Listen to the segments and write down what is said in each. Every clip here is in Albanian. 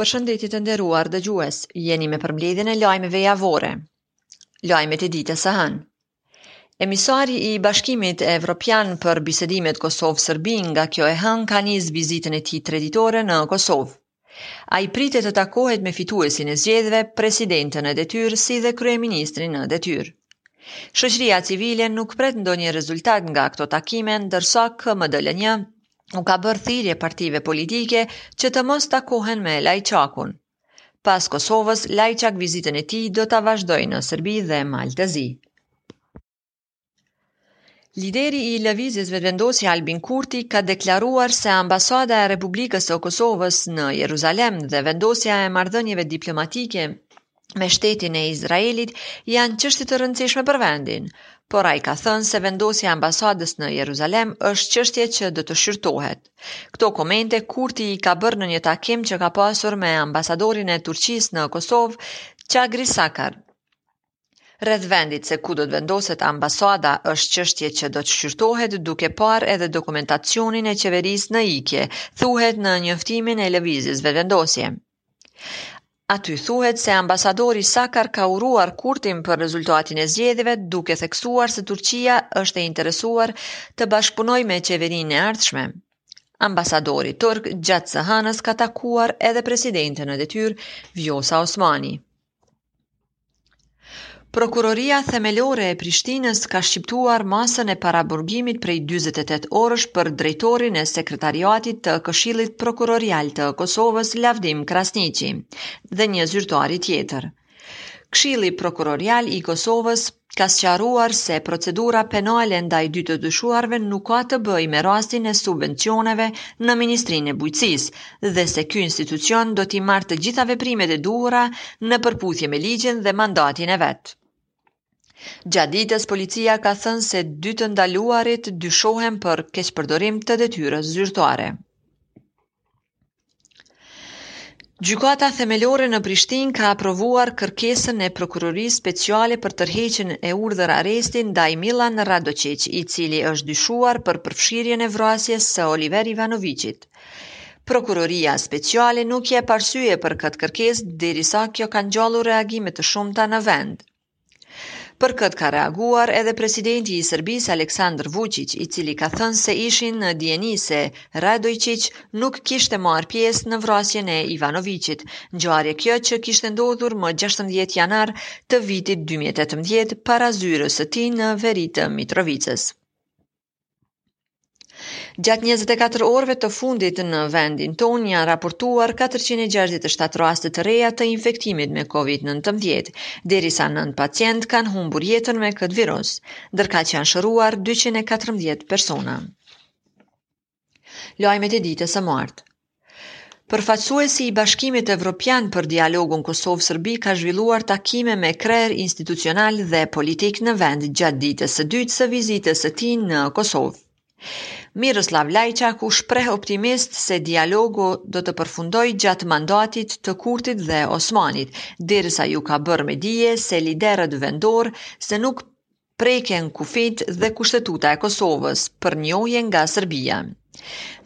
Përshëndetje të nderuar dëgjues, jeni me përmbledhjen e lajmeve javore. Lajmet e ditës së hënë. Emisari i Bashkimit Evropian për bisedimet Kosovë-Serbi nga kjo e hënë ka nis vizitën e tij treditore në Kosovë. Ai pritet të takohet me fituesin e zgjedhjeve, presidenten në detyrë si dhe kryeministrin në detyrë. Shoqëria civile nuk pret ndonjë rezultat nga këto takime, ndërsa KMDLNJ u ka bërë thirrje partive politike që të mos takohen me Lajçakun. Pas Kosovës, Lajçak vizitën e tij do ta vazhdojë në Serbi dhe Mal të Zi. Lideri i Lëvizjes Vetëvendosje Albin Kurti ka deklaruar se ambasada e Republikës së Kosovës në Jeruzalem dhe vendosja e marrëdhënieve diplomatike me shtetin e Izraelit janë çështje të rëndësishme për vendin, por ai ka thënë se vendosja e ambasadës në Jeruzalem është çështje që do të shqyrtohet. Këto komente Kurti i ka bërë në një takim që ka pasur me ambasadorin e Turqisë në Kosovë, Çagri Sakar. Rreth vendit se ku do të vendoset ambasada është çështje që do të shqyrtohet duke parë edhe dokumentacionin e qeverisë në ikje, thuhet në njoftimin e lëvizjes vetëvendosje. Aty thuhet se ambasadori Sakar ka uruar Kurtin për rezultatin e zgjedhjeve, duke theksuar se Turqia është e interesuar të bashkëpunojë me qeverinë e ardhshme. Ambasadori turk gjatë së hënës ka takuar edhe presidenten në detyrë Vjosa Osmani. Prokuroria Themelore e Prishtinës ka shqiptuar masën e paraburgimit prej 48 orësh për drejtorin e sekretariatit të Këshillit Prokurorial të Kosovës, Lavdim Krasniqi, dhe një zyrtari tjetër. Këshilli Prokurorial i Kosovës ka sqaruar se procedura penale ndaj dy të dyshuarve nuk ka të bëjë me rastin e subvencioneve në Ministrinë e Bujqësisë dhe se ky institucion do t'i marrë të gjitha veprimet e duhura në përputhje me ligjin dhe mandatin e vet. Gjatë ditës policia ka thënë se dy të ndaluarit dyshohen për keqpërdorim të detyrës zyrtare. Gjykata Themelore në Prishtinë ka aprovuar kërkesën e Prokurorisë Speciale për tërheqjen e urdhërarrestit ndaj Millan Radoiçiç, i cili është dyshuar për përfshirjen e vrasjes së Oliver Ivanoviçit. Prokuroria Speciale nuk jep arsye për këtë kërkesë, derisa kjo ka ngjallur reagime të shumta në vend. Për këtë ka reaguar edhe presidenti i Serbisë Aleksandar Vuçiq, i cili ka thënë se ishin në dijeni se Radojiçiq nuk kishte marrë pjesë në vrasjen e Ivanoviqit, ngjarje kjo që kishte ndodhur më 16 janar të vitit 2018 para zyrës së tij në veri të Mitrovicës. Gjatë 24 orëve të fundit në vendin tonë janë raportuar 467 raste të reja të infektimit me COVID-19, derisa 9 pacientë kanë humbur jetën me këtë virus, ndërkaq janë shëruar 214 persona. Lajmet e ditës së martë Përfaqësuesi i Bashkimit Evropian për dialogun Kosovë-Serbi ka zhvilluar takime me krerë institucionalë dhe politikë në vend gjatë ditës së dytë së vizitës së tij në Kosovë. Miroslav Lajçak u shpreh optimist se dialogu do të përfundojë gjatë mandatit të Kurtit dhe Osmanit, derisa iu ka bërë me dije se liderët vendorë se nuk preken kufijtë dhe Kushtetuta e Kosovës për njohje nga Serbia.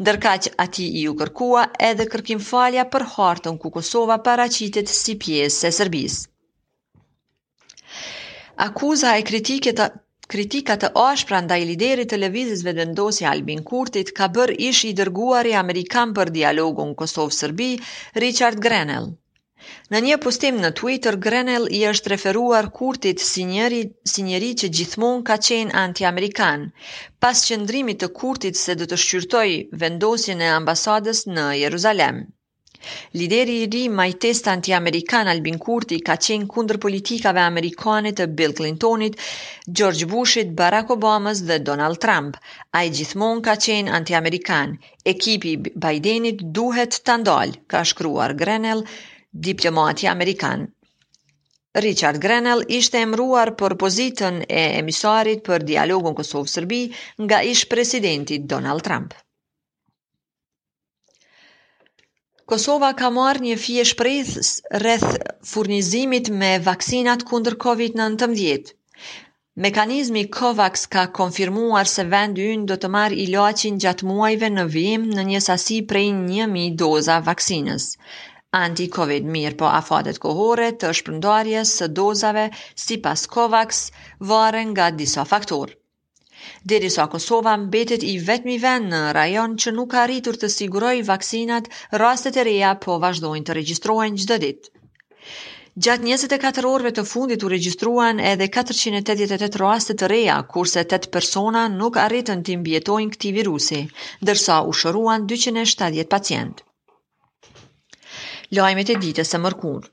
Ndërkaq atij iu kërkua edhe kërkimfalja për hartën ku Kosova paraqitet si pjesë e Serbisë. Akuza e kritika të ashpra ndaj liderit të Lëvizjes Vetëvendosje Albin Kurtit ka bërë ish i dërguari amerikan për dialogun Kosovë-Serbi, Richard Grenell. Në një postim në Twitter, Grenell i është referuar Kurtit si njeri që gjithmonë ka qenë anti-amerikan, pas qëndrimit të Kurtit se do të shqyrtojë vendosjen e ambasadës në Jeruzalem. Lideri i ri majtest anti-amerikan Albin Kurti ka qenë kundër politikave amerikane të Bill Clintonit, George Bushit, Barack Obamas dhe Donald Trump. Ai gjithmonë ka qenë anti-amerikan, Ekipi i Bidenit duhet ta ndalë, ka shkruar Grenell, diplomati amerikan. Richard Grenell ishte emruar për pozitën e emisarit për dialogun Kosovë-Serbi nga ish-presidenti Donald Trump. Kosova ka marrë një fije shprese rreth furnizimit me vaksinat kundër COVID-19. Mekanizmi COVAX ka konfirmuar se vendi ynë do të marrë ilaçin gjatë muajve në vijim në një sasi prej 1000 doza vaksinës anti-Covid, mirëpo afatet kohore të shpërndarjes së dozave sipas COVAX varen nga disa faktorë. Derisa Kosova mbetet i vetmi vend në rajon që nuk ka arritur të sigurojë vaksinat, rastet e reja po vazhdojnë të regjistrohen çdo ditë. Gjatë 24 orëve të fundit u regjistruan edhe 488 raste të reja, kurse 8 persona nuk arritën t'i mbijetojnë këtij virusi, ndërsa u shëruan 270 pacientë. Lajmet e ditës së mërkurë.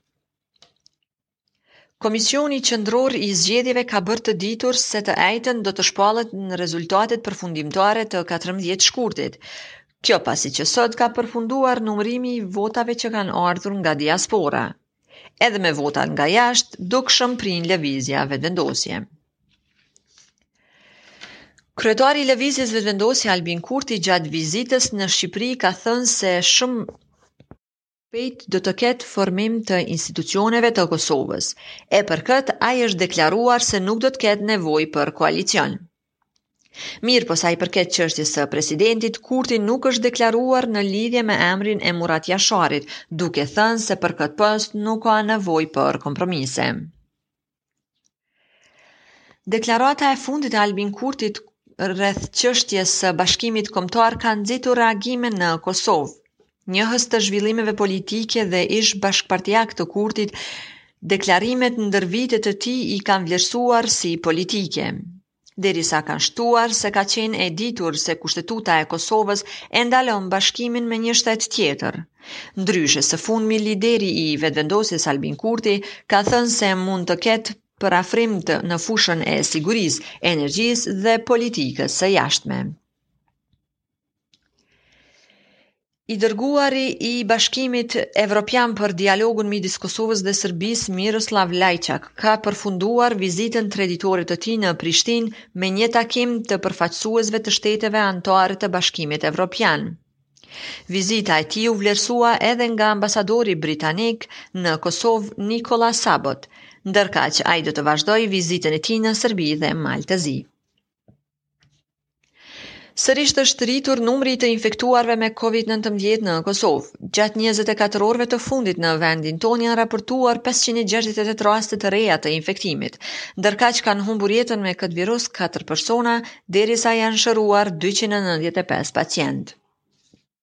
Komisioni Qendror i Zgjedhjeve ka bërë të ditur se të enjten do të shpallen rezultatet përfundimtare të 14 shkurtit. Kjo pasi që sot ka përfunduar numërimi i votave që kanë ardhur nga diaspora. Edhe me votat nga jashtë, dukshëm prin Lëvizja Vetëvendosje. Kryetari i Lëvizjes Vetëvendosje Albin Kurti gjatë vizitës në Shqipëri ka thënë se shumë shpejt do të ketë formim të institucioneve të Kosovës, e për këtë ai është deklaruar se nuk do të ketë nevojë për koalicion. Mirëpo sa i përket çështjes së presidentit, Kurti nuk është deklaruar në lidhje me emrin e Murat Jasharit, duke thënë se për këtë post nuk ka nevojë për kompromise. Deklarata e fundit e Albin Kurtit rreth çështjes së bashkimit kombëtar ka nxitur reagime në Kosovë. Njohës të zhvillimeve politike dhe ish-bashkëpartiakë të Kurtit, deklarimet ndër vite të tij i kanë vlerësuar si politike. derisa kanë shtuar se ka qenë e ditur se Kushtetuta e Kosovës e ndalon bashkimin me një shtet tjetër. Ndryshe, së fundmi lideri i Vetëvendosjes Albin Kurti ka thënë se mund të ketë përafrim në fushën e sigurisë, energjisë dhe politikës së jashtme. I dërguari i Bashkimit Evropian për dialogun midis Kosovës dhe Serbisë, Miroslav Lajçak, ka përfunduar vizitën treditore të tij në Prishtinë me një takim të përfaqësuesve të shteteve anëtare të Bashkimit Evropian. Vizita e tij u vlerësua edhe nga ambasadori britanik në Kosovë, Nikolas Abot, ndërkaq ai do të vazhdojë vizitën e tij në Serbi dhe Mal të Zi. Sërisht është rritur numri i të infektuarve me COVID-19 në Kosovë. Gjatë 24 orëve të fundit në vendin tonë janë raportuar 568 raste të reja të infektimit, ndërkaq kanë humbur jetën me këtë virus 4 persona, derisa janë shëruar 295 pacientë.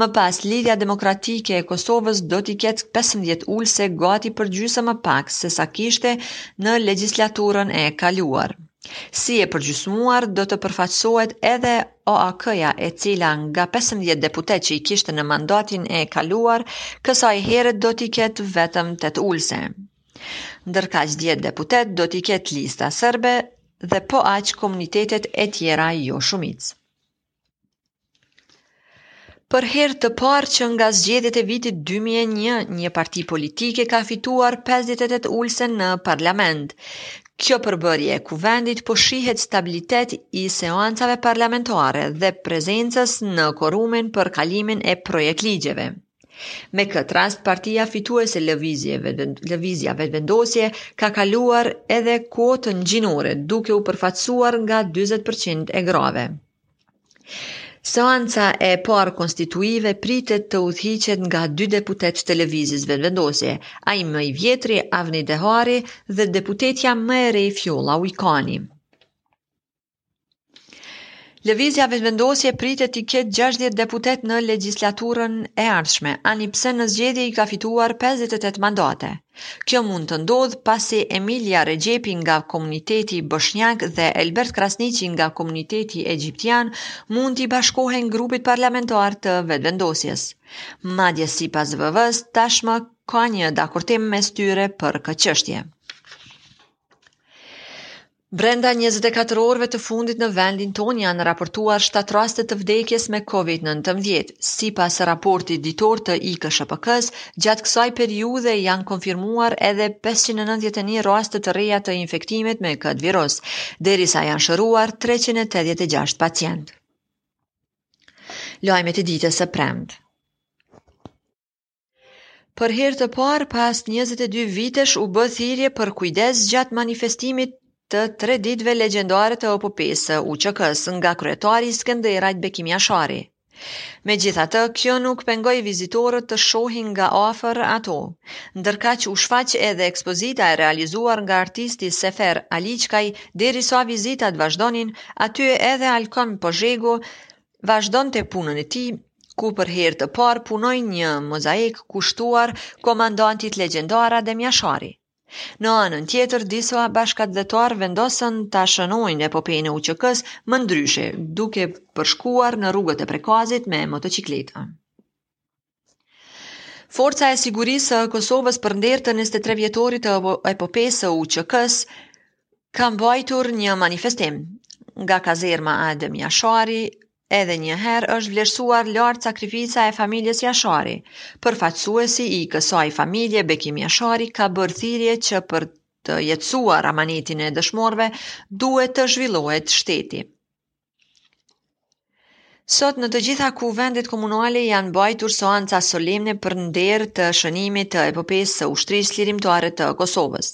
Më pas, Lidhja Demokratike e Kosovës do t'i ketë pesëmbëdhjetë ulëse, gati përgjysmë më pak se sa kishte në legjislaturën e kaluar. Si e përgjysmuar, do të përfaqësohet edhe AAK-ja e cila nga pesëmbëdhjetë deputetë që i kishte në mandatin e kaluar, kësaj here do t'i ketë vetëm tetë ulëse. Ndërkaq dhjetë deputetë do t'i ketë Lista Serbe dhe po aq komunitetet e tjera joshumicë. Për herë të parë që nga zgjedhjet e vitit 2001, një parti politike ka fituar 58 ulëse në parlament. Kjo përbërje e kuvendit po shihet stabilitet i seancave parlamentare dhe prezencës në kuorumin për kalimin e projektligjeve. Me këtë rast, partia fituese Lëvizja Vetëvendosje ka kaluar edhe kuotën gjinore, duke u përfaqësuar nga 40% e grave. Seanca e parë konstituive pritet të udhëhiqet nga dy deputetë të Lëvizjes Vetëvendosje, ai më i vjetri Avni Dehari dhe deputetja më e re Fjolla Ujkani. Lëvizja Vetëvendosje pritet të ketë 60 deputetë në legjislaturën e ardhshme, ani pse në zgjedhje i ka fituar 58 mandate. Kjo mund të ndodhë pasi Emilia Rexhepi nga komuniteti boshnjak dhe Elbert Krasniqi nga komuniteti egjiptian mund t'i bashkohen grupit parlamentar të Vetëvendosjes. Madje sipas VV-s, tashmë ka një dakortim mes tyre për këtë çështje. Brenda njëzet e katër orëve të fundit në vendin tonë janë raportuar shtatë raste të vdekjes me Covid nëntëmbëdhjetë. Sipas raportit ditor të IKSHPK-së, gjatë kësaj periudhe janë konfirmuar edhe pesëqind e nëntëdhjetë e një raste të reja të infektimit me këtë virus, derisa janë shëruar treqind e tetëdhjetë e gjashtë pacientë. Lajmet e ditës së premte. Për herë të parë pas 22 vitesh u bë thirrje për kujdes gjatë manifestimit të tre ditëve legjendare të epopesë së UÇK-së, nga kryetari i Skënderajt Bekim Jashari. Megjithatë, kjo nuk pengoi vizitorët të shohin nga afër ato. Ndërkaq u shfaq edhe ekspozita e realizuar nga artisti Sefer Aliçkaj, derisa vizitat vazhdonin, aty edhe Alkent Pozhegu Vazhdonte punën e tij, ku për herë të parë punoi një mozaik kushtuar komandantit legjendar Adem Jashari. Në anën tjetër, disa bashkatdhetarë vendosën ta shënojnë epopenë e UÇK-së më ndryshe, duke përshkuar në rrugët e Prekazit me motocikleta. Forca e Sigurisë së Kosovës për nder të 23 vjetorit të epopesë së UÇK-së ka mbajtur një manifestim nga kazerma Adem Jashari, edhe një herë është vlerësuar lart sakrifica e familjes Jashari. Përfaqësuesi i kësaj familje, Bekim Jashari, ka bërë thirrje që për të jetësuar amanetin e dëshmorëve duhet të zhvillohet shteti. Sot në të gjitha kuvendet komunale janë mbajtur seanca solemne për nder të shënimit të epopesë së Ushtrisë Çlirimtare të Kosovës.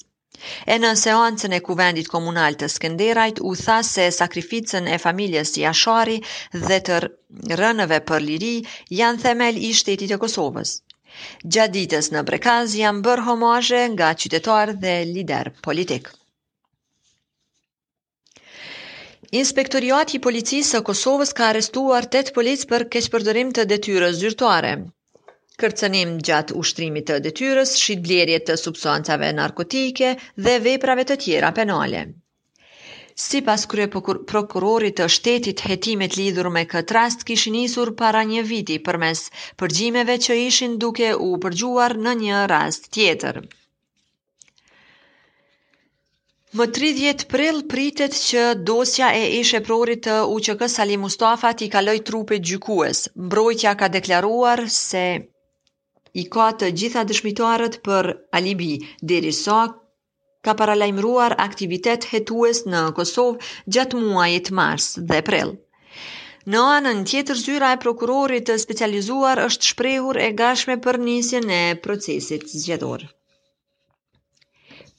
E në seancën e kuvendit komunal të Skënderajt u tha se sakrificën e familjes Jashari dhe të rënëve për liri janë themel i shtetit të Kosovës. Gjatë ditës në Prekaz janë bërë homazhe nga qytetarë dhe liderë politikë. Inspektorati i Policisë së Kosovës ka arrestuar 8 policë për keqpërdorim të detyrës zyrtare, kërcënim gjatë ushtrimit të detyrës, shitblerje të substancave narkotike dhe veprave të tjera penale. Sipas kryeprokurorit të shtetit, hetimet lidhur me këtë rast kishin nisur para një viti përmes përgjimeve që ishin duke u përgjuar në një rast tjetër. Më 30 prill pritet që dosja e ish-eprorit të UQK Salih Mustafa t'i kalojë trupit gjykues. Mbrojtja ka deklaruar se i ka të gjitha dëshmitarët për alibi, derisa ka paralajmëruar aktivitet hetues në Kosovë gjatë muajit mars dhe prill. Në anën tjetër zyra e prokurorit të specializuar është shprehur e gatshme për nisjen e procesit zgjedhor.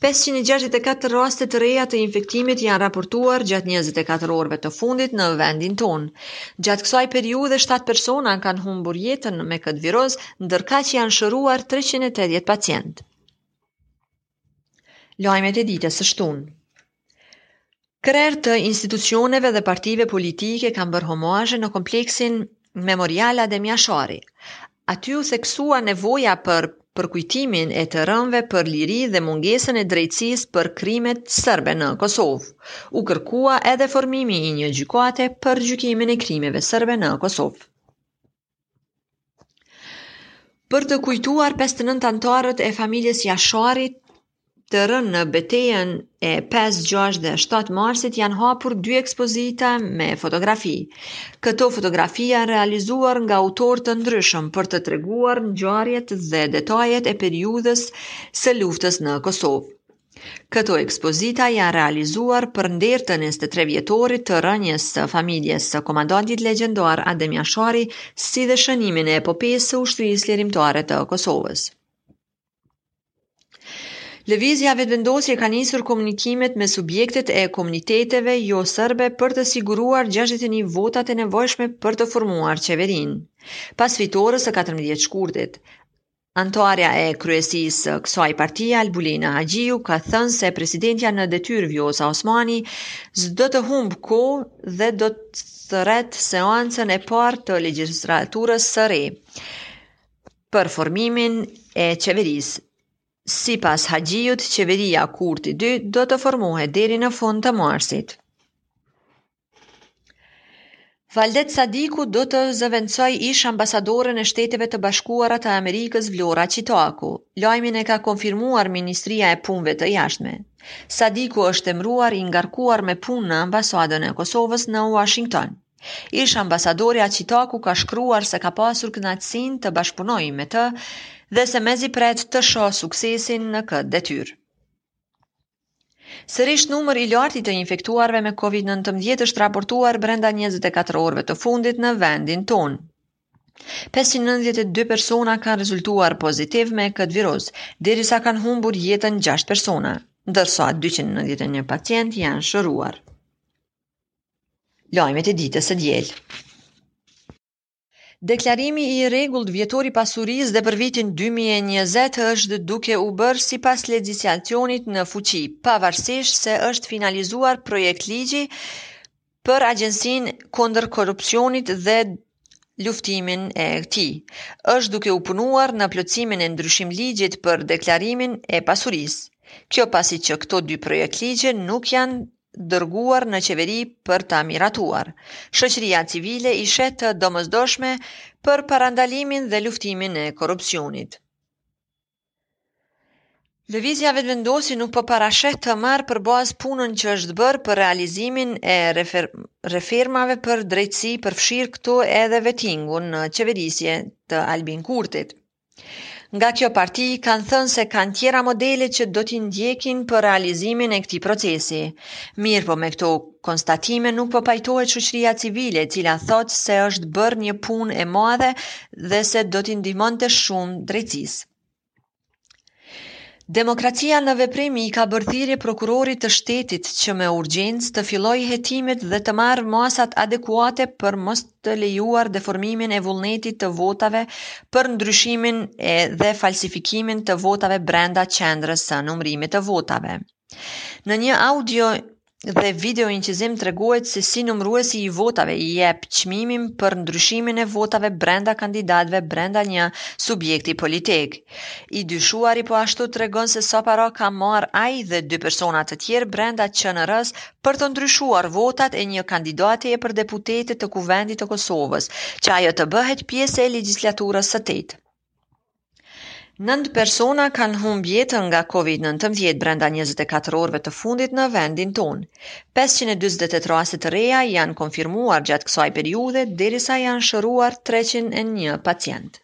564 raste të reja të infektimit janë raportuar gjatë 24 orëve të fundit në vendin tonë. Gjatë kësaj periudhe 7 persona kanë humbur jetën me këtë virus, ndërkaq janë shëruar 380 pacientë. Lajmet e ditës së shtunë. Krerë të institucioneve dhe partive politike kanë bërë homazhe në kompleksin memorial Adem Jashari. Aty u theksua nevoja për përkujtimin e të rënëve për liri dhe mungesën e drejtësisë për krimet serbe në Kosovë. U kërkua edhe formimi i një gjykate për gjykimin e krimeve serbe në Kosovë. Për të kujtuar 59 anëtarët e familjes Jashari të rënë në betejën e 5, 6 dhe 7 marsit janë hapur dy ekspozita me fotografi. Këto fotografi janë realizuar nga autorë të ndryshëm për të treguar ngjarjet dhe detajet e periudhës së luftës në Kosovë. Këto ekspozita janë realizuar për nder të njëzetetrevjetorit të rënies së familjes së komandantit legjendar Adem Jashari, si dhe shënimin e epopesë së Ushtrisë Çlirimtare të Kosovës. Lëvizja Vetëvendosje ka nisur komunikimet me subjektet e komuniteteve joserbe për të siguruar 61 votat e nevojshme për të formuar qeverinë. Pas fitores së 14 shkurtit, Anëtarja e kryesisë së kësaj partie, Albulina Haxhiu, ka thënë se presidentja në detyrë Vjosa Osmani s'do të humb kohë dhe do të thërret seancën e parë të legjislaturës së re për formimin e qeverisë. Sipas Haxhiut, qeveria Kurti 2 do të formohet deri në fund të marsit. Valdet Sadiku do të zëvendësojë ish-ambasadoren e Shteteve të Bashkuara të Amerikës Vlora Çitaku. Lajmin e ka konfirmuar Ministria e Punëve të Jashtme. Sadiku është emëruar i ngarkuar me punë në ambasadën e Kosovës në Washington. Ish ambasadorja Çitaku ka shkruar se ka pasur kënaqësinë të bashkëpunojë me të dhe se mezi pret të shoh suksesin në këtë detyrë. Sërisht numër i lartë i të infektuarve me COVID-19 është raportuar brenda 24 orëve të fundit në vendin tonë. 592 persona kanë rezultuar pozitiv me këtë virus, derisa kanë humbur jetën 6 persona, ndërsa 291 pacientë janë shëruar. Lajmet e ditës së diel. Deklarimi i rregullt vjetor i pasurisë dhe për vitin 2020 është duke u bërë sipas legjislacionit në fuqi, pavarësisht se është finalizuar projektligji për Agjencinë Kundër Korrupsionit dhe luftimin e tij. Është duke u punuar në plotësimin e ndryshimin e ligjit për deklarimin e pasurisë. Kjo pasi që këto dy projektligje nuk janë dërguar në qeveri për ta miratuar. Shoqëria civile i sheh të domosdoshme për parandalimin dhe luftimin e korrupsionit. Lëvizja Vetëvendosje nuk po parasheh të marrë për bazë punën që është bërë për realizimin e refer refermave për drejtësi përfshirë këtu edhe vetingun në qeverisje të Albin Kurtit. Nga kjo parti kanë thënë se kanë tjera modele që do t'i ndjekin për realizimin e këtij procesi. Mirëpo me këto konstatime nuk po pajtohet shoqëria civile, e cila thotë se është bërë një punë e madhe dhe se do t'i ndihmonte shumë drejtësisë. Demokracia në veprim i ka bërë thirrje prokurorit të shtetit që me urgjencë të fillojë hetimet dhe të marrë masat adekuate për mos të lejuar deformimin e vullnetit të votave për ndryshimin dhe falsifikimin të votave brenda qendrës së numërimit të votave. Në një audio dhe video inqizim tregohet se si numëruesi i votave i jep çmimin për ndryshimin e votave brenda kandidatëve brenda një subjekti politik. I dyshuari po ashtu tregon se sa para ka marrë ai dhe dy persona të tjerë brenda QNR-s për të ndryshuar votat e një kandidatje për deputete të Kuvendit të Kosovës, që ajo të bëhet pjesë e legjislaturës së tetë. Nëntë persona kanë humbë jetën nga COVID-19 brenda 24 orëve të fundit në vendin tonë. 548 raste të reja janë konfirmuar gjatë kësaj periudhe, derisa janë shëruar 301 pacientë.